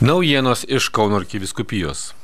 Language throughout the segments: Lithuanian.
Naujienos iš Kauno arkiviskupijos.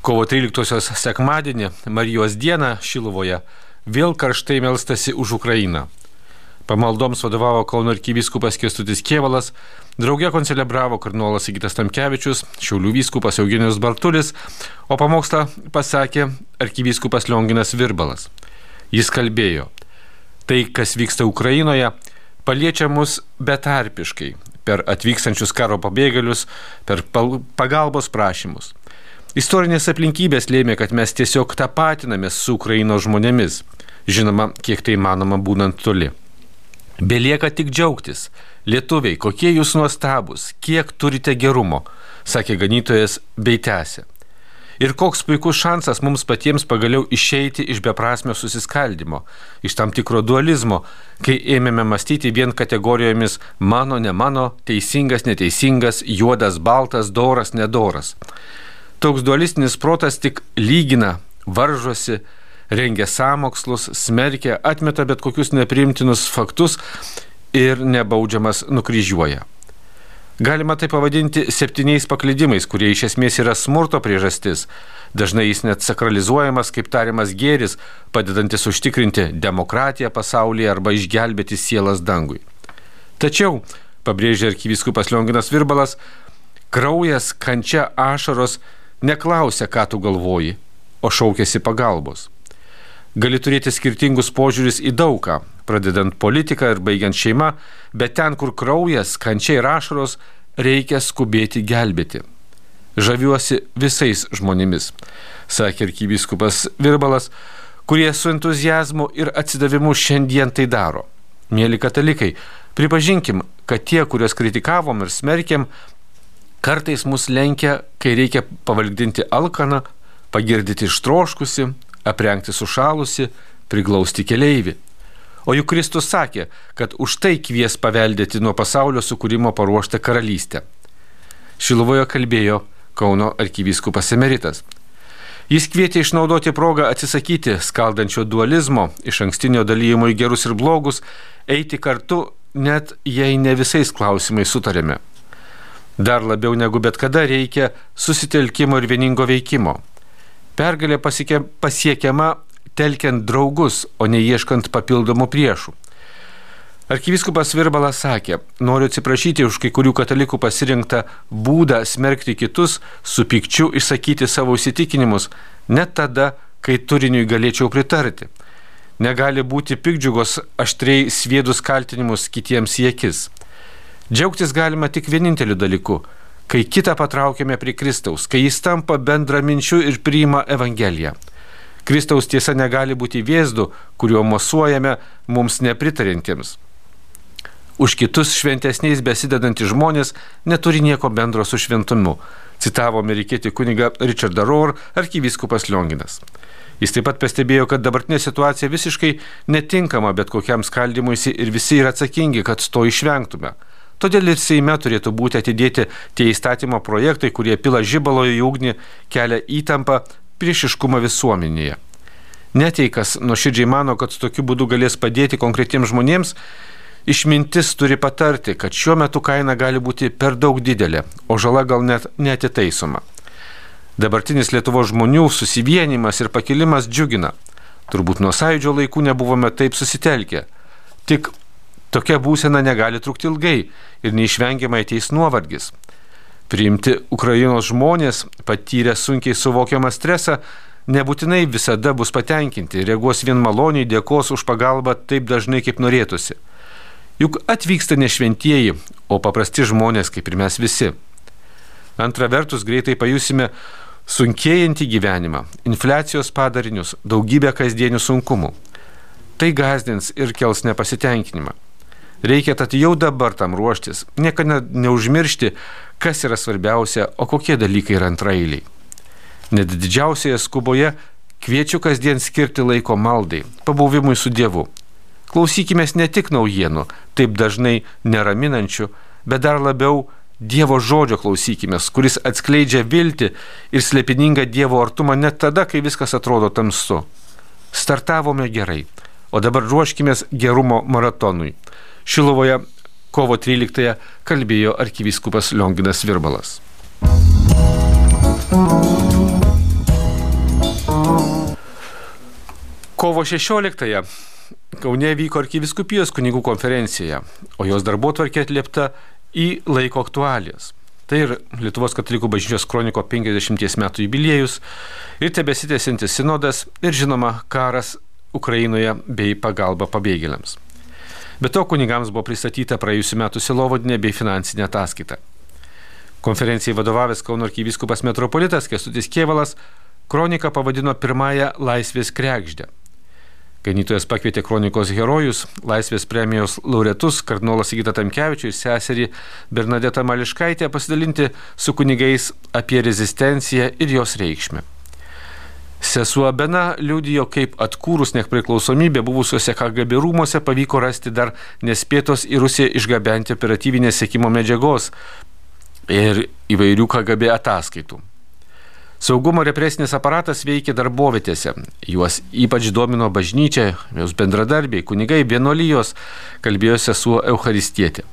Kovo 13-osios sekmadienį, Marijos dieną Šiluvoje, vėl karštai melstasi už Ukrainą. Pamaldoms vadovavo Kauno arkivyskupas Kestutis Kievalas, drauge koncelebravo kardinolas Sigitas Tamkevičius, Šiaulių vyskupas Eugenijus Bartulis, o pamokslą pasakė arkivyskupas Lionginas Virbalas. Jis kalbėjo, tai, kas vyksta Ukrainoje, paliečia mus betarpiškai, per atvykstančius karo pabėgėlius, per pagalbos prašymus. Istorinės aplinkybės lėmė, kad mes tiesiog tapatinamės su Ukrainos žmonėmis, žinoma, kiek tai manoma būnant toli. Belieka tik džiaugtis. Lietuviai, kokie jūs nuostabus, kiek turite gerumo, sakė ganytojas bei tęsė. Ir koks puikus šansas mums patiems pagaliau išeiti iš beprasmio susiskaldimo, iš tam tikro dualizmo, kai ėmėme mąstyti vien kategorijomis mano, ne mano, teisingas, neteisingas, juodas, baltas, doras, nedoras. Toks dualistinis protas tik lygina, varžosi, rengia samokslus, smerkia, atmeta bet kokius nepriimtinus faktus ir nebaudžiamas nukryžiuoja. Galima tai pavadinti septyniais paklydimais, kurie iš esmės yra smurto priežastis. Dažnai jis net sakralizuojamas kaip tariamas gėris, padedantis užtikrinti demokratiją pasaulyje arba išgelbėti sielas dangui. Tačiau, pabrėžė arkivyskupas Lionginas Virbalas, kraujas, kančia, ašaros neklausia, ką tu galvoji, o šaukėsi pagalbos. Gali turėti skirtingus požiūris į daugą, pradedant politiką ir baigiant šeimą, bet ten, kur kraujas, kančiai ir ašaros, reikia skubėti gelbėti. Žaviuosi visais žmonėmis, sakė arkybiskupas Virbalas, kurie su entuzijazmu ir atsidavimu šiandien tai daro. Mėly katalikai, pripažinkim, kad tie, kuriuos kritikavom ir smerkėm, kartais mus lenkia, kai reikia pavalgdinti alkaną, pagirdyti ištroškusi, aprengti sušalusi, priglausti keleivį. O juk Kristus sakė, kad už tai kvies paveldėti nuo pasaulio sukūrimo paruoštą karalystę. Šiluvoje kalbėjo Kauno arkivyskupas emeritas. Jis kvietė išnaudoti progą atsisakyti skaldančio dualizmo, iš ankstinio dalyjimo į gerus ir blogus, eiti kartu, net jei ne visais klausimais sutarėme. Dar labiau negu bet kada reikia susitelkimo ir vieningo veikimo. Pergalė pasiekiama telkiant draugus, o ne ieškant papildomų priešų. Arkiviskupas Virbalas sakė, noriu atsiprašyti už kai kurių katalikų pasirinktą būdą smerkti kitus, su pikčiu išsakyti savo įsitikinimus, net tada, kai turiniui galėčiau pritarti. Negali būti pikdžiugos aštriai sviedus kaltinimus kitiems į akis. Džiaugtis galima tik vieninteliu dalyku - kai kitą patraukiame prie Kristaus, kai jis tampa bendraminčiu ir priima Evangeliją. Kristaus tiesa negali būti vėzdu, kuriuo mosuojame mums nepritarintiems. Už kitus šventesniais besidedantys žmonės neturi nieko bendro su šventumu, citavo amerikietį kunigą Richardą Rohr arkivyskupas Lionginas. Jis taip pat pastebėjo, kad dabartinė situacija visiškai netinkama bet kokiam skaldimuisi ir visi yra atsakingi, kad to išvengtume. Todėl ir Seime turėtų būti atidėti tie įstatymo projektai, kurie pila žibalo į ugnį, kelia įtampą, priešiškumą visuomenėje. Neteikas nuoširdžiai mano, kad tokiu būdu galės padėti konkretiems žmonėms, išmintis turi patarti, kad šiuo metu kaina gali būti per daug didelė, o žala gal net netitaisoma. Dabartinis Lietuvo žmonių susivienimas ir pakilimas džiugina. Turbūt nuo sąjūdžio laikų nebuvome taip susitelkę. Tik tokia būsena negali trukti ilgai ir neišvengiamai ateis nuovargis. Priimti Ukrainos žmonės, patyrę sunkiai suvokiamą stresą, nebūtinai visada bus patenkinti, reaguos vien maloniai, dėkos už pagalbą taip dažnai, kaip norėtųsi. Juk atvyksta ne šventieji, o paprasti žmonės, kaip ir mes visi. Antra vertus, greitai pajusime sunkėjantį gyvenimą, infliacijos padarinius, daugybę kasdienių sunkumų. Tai gazdins ir kels nepasitenkinimą. Reikia tad jau dabar tam ruoštis, niekada neužmiršti, kas yra svarbiausia, o kokie dalykai yra antrailiai. Net didžiausioje skuboje kviečiu kasdien skirti laiko maldai, pabuvimui su Dievu. Klausykime ne tik naujienų, taip dažnai neraminančių, bet dar labiau Dievo žodžio klausykime, kuris atskleidžia viltį ir slėpiningą Dievo artumą net tada, kai viskas atrodo tamsu. Startavome gerai, o dabar ruoškime gerumo maratonui. Šilovoje kovo 13-ąją kalbėjo arkivyskupas Lionginas Virbalas. Kovo 16-ąją Kaune vyko arkiviskupijos kunigų konferencija, o jos darbo tvarkė atliepta į laiko aktualijas. Tai ir Lietuvos katalikų bažnyčios kroniko 50 metų jubiliejus, ir tebesitėsintis sinodas, ir žinoma karas Ukrainoje bei pagalba pabėgėliams. Be to kunigams buvo pristatyta praėjusiu metu silovodinė bei finansinė ataskaita. Konferencijai vadovavęs Kauno arkivyskupas metropolitas Kestutis Kievalas kroniką pavadino pirmąją laisvės krekždę Ganytojas pakvietė kronikos herojus, laisvės premijos laureatus, kardinolą Sigitą Tamkevičių ir seserį Bernadetą Mališkaitę pasidalinti su kunigais apie rezistenciją ir jos reikšmę. Sesuo Bena liudijo, kaip atkūrus nepriklausomybę buvusiuose KGB rūmose pavyko rasti dar nespėtos į Rusiją išgabenti operatyvinės sėkimo medžiagos ir įvairių KGB ataskaitų. Saugumo represinis aparatas veikė darbovietėse. Juos ypač domino bažnyčia, jos bendradarbiai, kunigai, vienolyjos, kalbėjo sesuo Eucharistietė.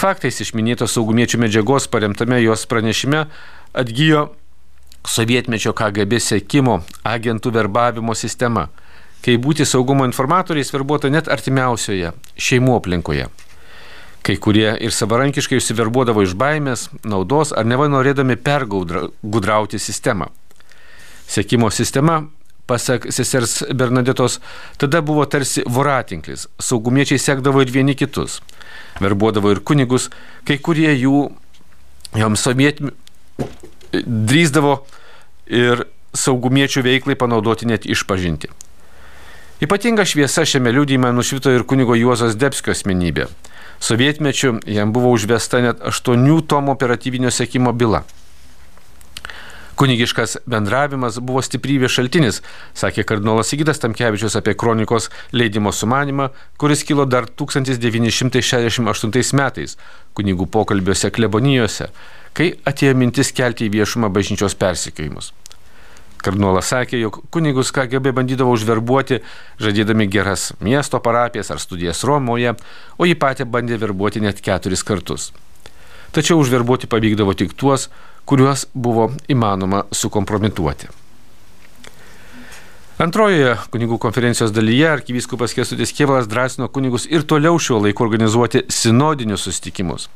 Faktais iš minėtos saugumiečių medžiagos paremtame jos pranešime atgyjo sovietmečio KGB sėkimo agentų verbavimo sistema, kai būti saugumo informatoriais verbuota net artimiausioje šeimų aplinkoje. Kai kurie ir savarankiškai užsiverbuodavo iš baimės, naudos ar neva norėdami pergudrauti sistemą. Sekimo sistema, pasak sesers Bernadetos, tada buvo tarsi voratinklis. Saugumiečiai sekdavo ir vieni kitus. Verbuodavo ir kunigus, kai kurie jų joms sovietmi drįzdavo ir saugumiečių veiklai panaudoti net išpažinti. Ypatinga šviesa šiame liūdėjime nušvito ir kunigo Juozas Debskio asmenybė. Sovietmečiu jam buvo užvesta net aštuonių tomų operatyvinio sėkimo byla. Kunigiškas bendravimas buvo stiprybės šaltinis, sakė kardinolas Sigitas Tamkevičius apie kronikos leidimo sumanimą, kuris kilo dar 1968 metais kunigų pokalbiuose klebonijose, kai atėjo mintis kelti į viešumą bažnyčios persikėjimus. Kardinolas sakė, jog kunigus KGB bandydavo užverbuoti, žadėdami geras miesto parapijas ar studijas Romoje, o jį patį bandė verbuoti net keturis kartus. Tačiau užverbuoti pavykdavo tik tuos, kuriuos buvo įmanoma sukompromituoti. Antrojoje kunigų konferencijos dalyje arkivyskupas Kestutis Kievalas drąsino kunigus ir toliau šiuo laiku organizuoti sinodinius susitikimus.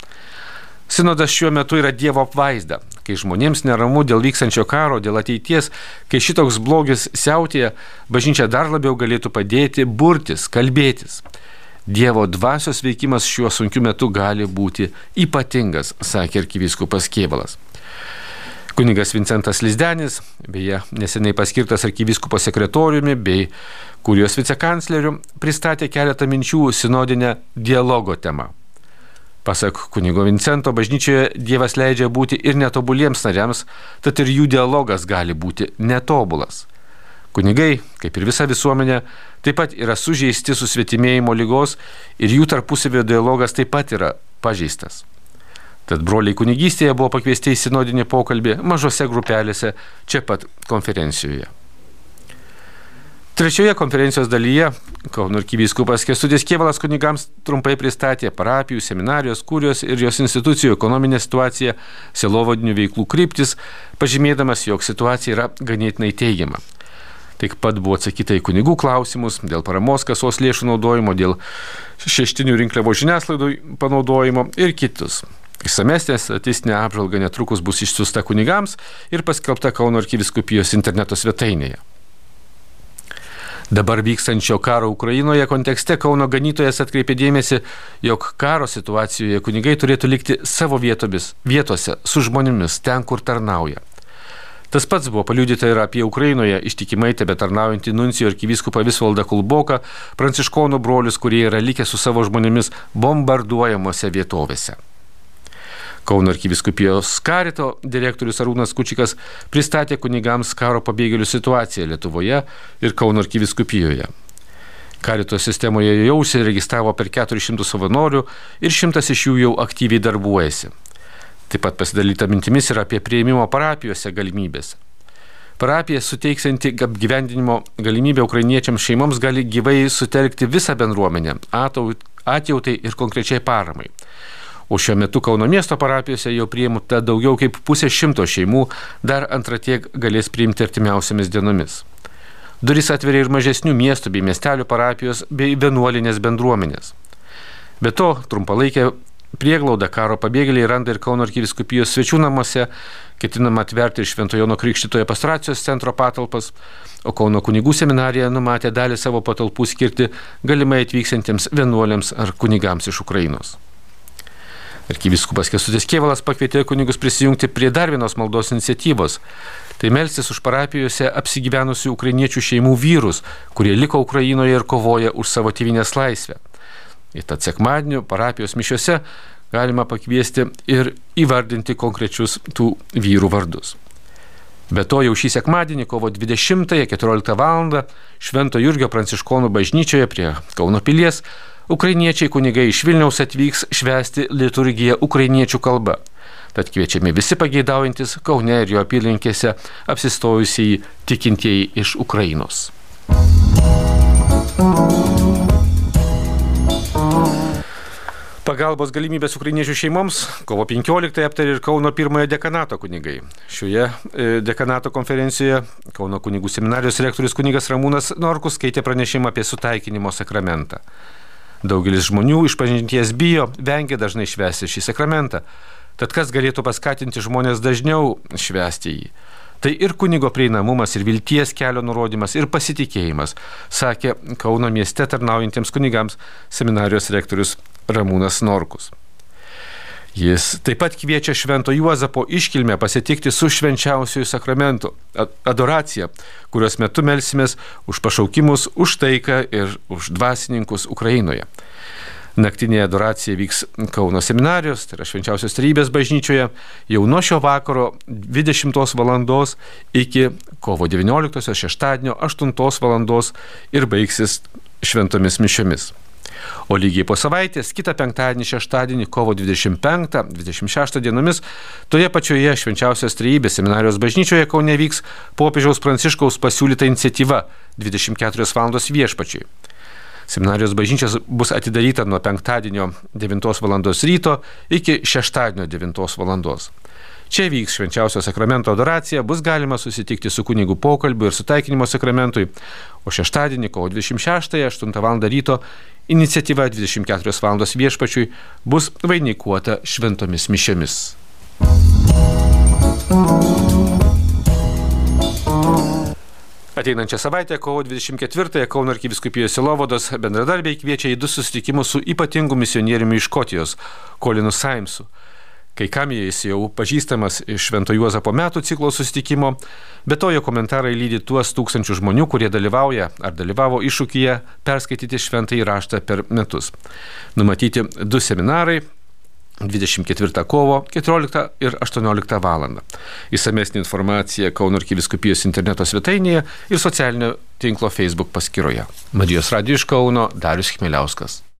Sinodas šiuo metu yra Dievo apvaizda. Kai žmonėms neramu dėl vykstančio karo, dėl ateities, kai šitoks blogis siautėja, bažnyčia dar labiau galėtų padėti burtis, kalbėtis. Dievo dvasios veikimas šiuo sunkiu metu gali būti ypatingas, sakė arkivyskupas Kievalas. Kunigas Vincentas Lizdenis, beje, neseniai paskirtas arkivyskupo sekretoriumi bei kurijos vicekancleriu, pristatė keletą minčių sinodinę dialogo temą. Pasak kunigo Vincento, bažnyčioje Dievas leidžia būti ir netobuliems nariams, tad ir jų dialogas gali būti netobulas. Kunigai, kaip ir visa visuomenė, taip pat yra sužeisti susvetimėjimo lygos ir jų tarpusavio dialogas taip pat yra pažeistas. Tad broliai kunigystėje buvo pakviesti į sinodinį pokalbį mažose grupelėse čia pat konferencijoje. Trečioje konferencijos dalyje Kauno arkivyskupas Kestudis Kievalas kunigams trumpai pristatė parapijų, seminarijos, kūrijos ir jos institucijų ekonominę situaciją, selovadinių veiklų kryptis, pažymėdamas, jog situacija yra ganėtinai teigiama. Taip pat buvo atsakyta į kunigų klausimus dėl paramos kasos lėšų naudojimo, dėl šeštinių rinkliavo žiniaslaidų panaudojimo ir kitus. Išsamesnė statistinė apžvalga netrukus bus išsiusta kunigams ir paskelbta Kauno arkiviskupijos interneto svetainėje. Dabar vykstančio karo Ukrainoje kontekste Kauno ganytojas atkreipė dėmesį, jog karo situacijoje kunigai turėtų likti savo vietomis, vietose, su žmonėmis, ten, kur tarnauja. Tas pats buvo paliudyta ir apie Ukrainoje ištikimai tebe tarnaujantį nuncijo arkivyskupą Visvaldą Kulboką, pranciškonų brolius, kurie yra likę su savo žmonėmis bombarduojamose vietovėse. Kauno arkiviskupijos karito direktorius Arūnas Kučikas pristatė kunigams karo pabėgėlių situaciją Lietuvoje ir Kauno arkiviskupijoje. Karito sistemoje jau užsiregistravo per 400 savanorių ir šimtas iš jų jau aktyviai darbuojasi. Taip pat pasidalyta mintimis ir apie prieimimo parapijose galimybės. Parapija suteiksianti apgyvendinimo galimybę ukrainiečiams šeimoms gali gyvai sutelkti visą bendruomenę, atjautai ir konkrečiai paramai. O šiuo metu Kauno miesto parapijose jau priimta daugiau kaip pusė šimto šeimų, dar antra tiek galės priimti artimiausiamis dienomis. Duris atveria ir mažesnių miestų bei miestelių parapijos bei vienuolinės bendruomenės. Be to, trumpalaikė prieglaudą karo pabėgėliai randa ir Kauno arkiviskupijos svečių namuose, ketinama atverti ir Šventojono Krikštitoje pastoracijos centro patalpas, o Kauno kunigų seminarija numatė dalį savo patalpų skirti galimai atvyksantiems vienuoliams ar kunigams iš Ukrainos. Arkiviskupas Kesutis Kievalas pakvietė kunigus prisijungti prie dar vienos maldos iniciatyvos. Tai melstis už parapijose apsigyvenusių ukrainiečių šeimų vyrus, kurie liko Ukrainoje ir kovoja už savo tėvinės laisvę. Ir tad sekmadienio parapijos mišiuose galima pakviesti ir įvardinti konkrečius tų vyrų vardus. Be to jau šį sekmadienį, kovo 20-14 val. Švento Jurgio Pranciškonų bažnyčioje prie Kauno pilies Ukrainiečiai kunigai iš Vilniaus atvyks švęsti liturgiją ukrainiečių kalba. Tad kviečiami visi pageidaujantis Kaune ir jo apylinkėse apsistojusiai tikintieji iš Ukrainos. Pagalbos galimybės ukrainiečių šeimoms kovo 15 aptarė ir Kauno pirmojo dekanato kunigai. Šioje e, dekanato konferencijoje Kauno kunigų seminarijos rektorius kunigas Ramūnas Norkus skaitė pranešimą apie sutaikinimo sakramentą. Daugelis žmonių iš pažinties bijo, vengia dažnai švęsti šį sakramentą. Tad kas galėtų paskatinti žmonės dažniau švęsti jį? Tai ir kunigo prieinamumas, ir vilties kelio nurodymas, ir pasitikėjimas, sakė Kauno mieste tarnaujantiems kunigams seminarijos rektorius Ramūnas Norkus. Jis taip pat kviečia Švento Juozapo iškilmę pasitikti su švenčiausiųjų sakramentu - adoracija, kurios metu melsimės už pašaukimus, už taiką ir už dvasininkus Ukrainoje. Naktinė adoracija vyks Kauno seminarijos, tai yra švenčiausios trybės bažnyčioje, jau nuo šio vakaro 20 val. iki kovo 19 šeštadienio 8 val. ir baigsis šventomis mišiomis. O lygiai po savaitės, kitą penktadienį, šeštadienį, kovo 25-26 dienomis, toje pačioje švenčiausios trejybės seminarijos bažnyčioje Kaune vyks popiežiaus Pranciškaus pasiūlyta iniciatyva 24 val. viešpačiai. Seminarijos bažnyčias bus atidaryta nuo penktadienio 9 val. ryto iki šeštadienio 9 val. Čia vyks švenčiausio sakramento adoracija, bus galima susitikti su kunigu pokalbiu ir sutaikinimo sakramentui, o šeštadienį, kovo 26-8 val. ryto Iniciatyva 24 val. viešpačiui bus vainikuota šventomis mišiomis. Ateinančią savaitę, kovo 24-ąją Kauno arkiviskupijos Silovados bendradarbiai kviečia į du susitikimus su ypatingu misionieriumi iš Škotijos, Kolinu Saimsu. Kai kam jis jau pažįstamas iš Švento Juozapo metų ciklo susitikimo, bet to jo komentarai lydi tuos tūkstančių žmonių, kurie dalyvauja ar dalyvavo iššūkyje perskaityti šventą įraštą per metus. Numatyti du seminarai 24 kovo 14 ir 18 val. Įsamesnė informacija Kauno arkiviskupijos interneto svetainėje ir socialinio tinklo Facebook paskyroje. Marijos Radio iš Kauno Darius Chmeliauskas.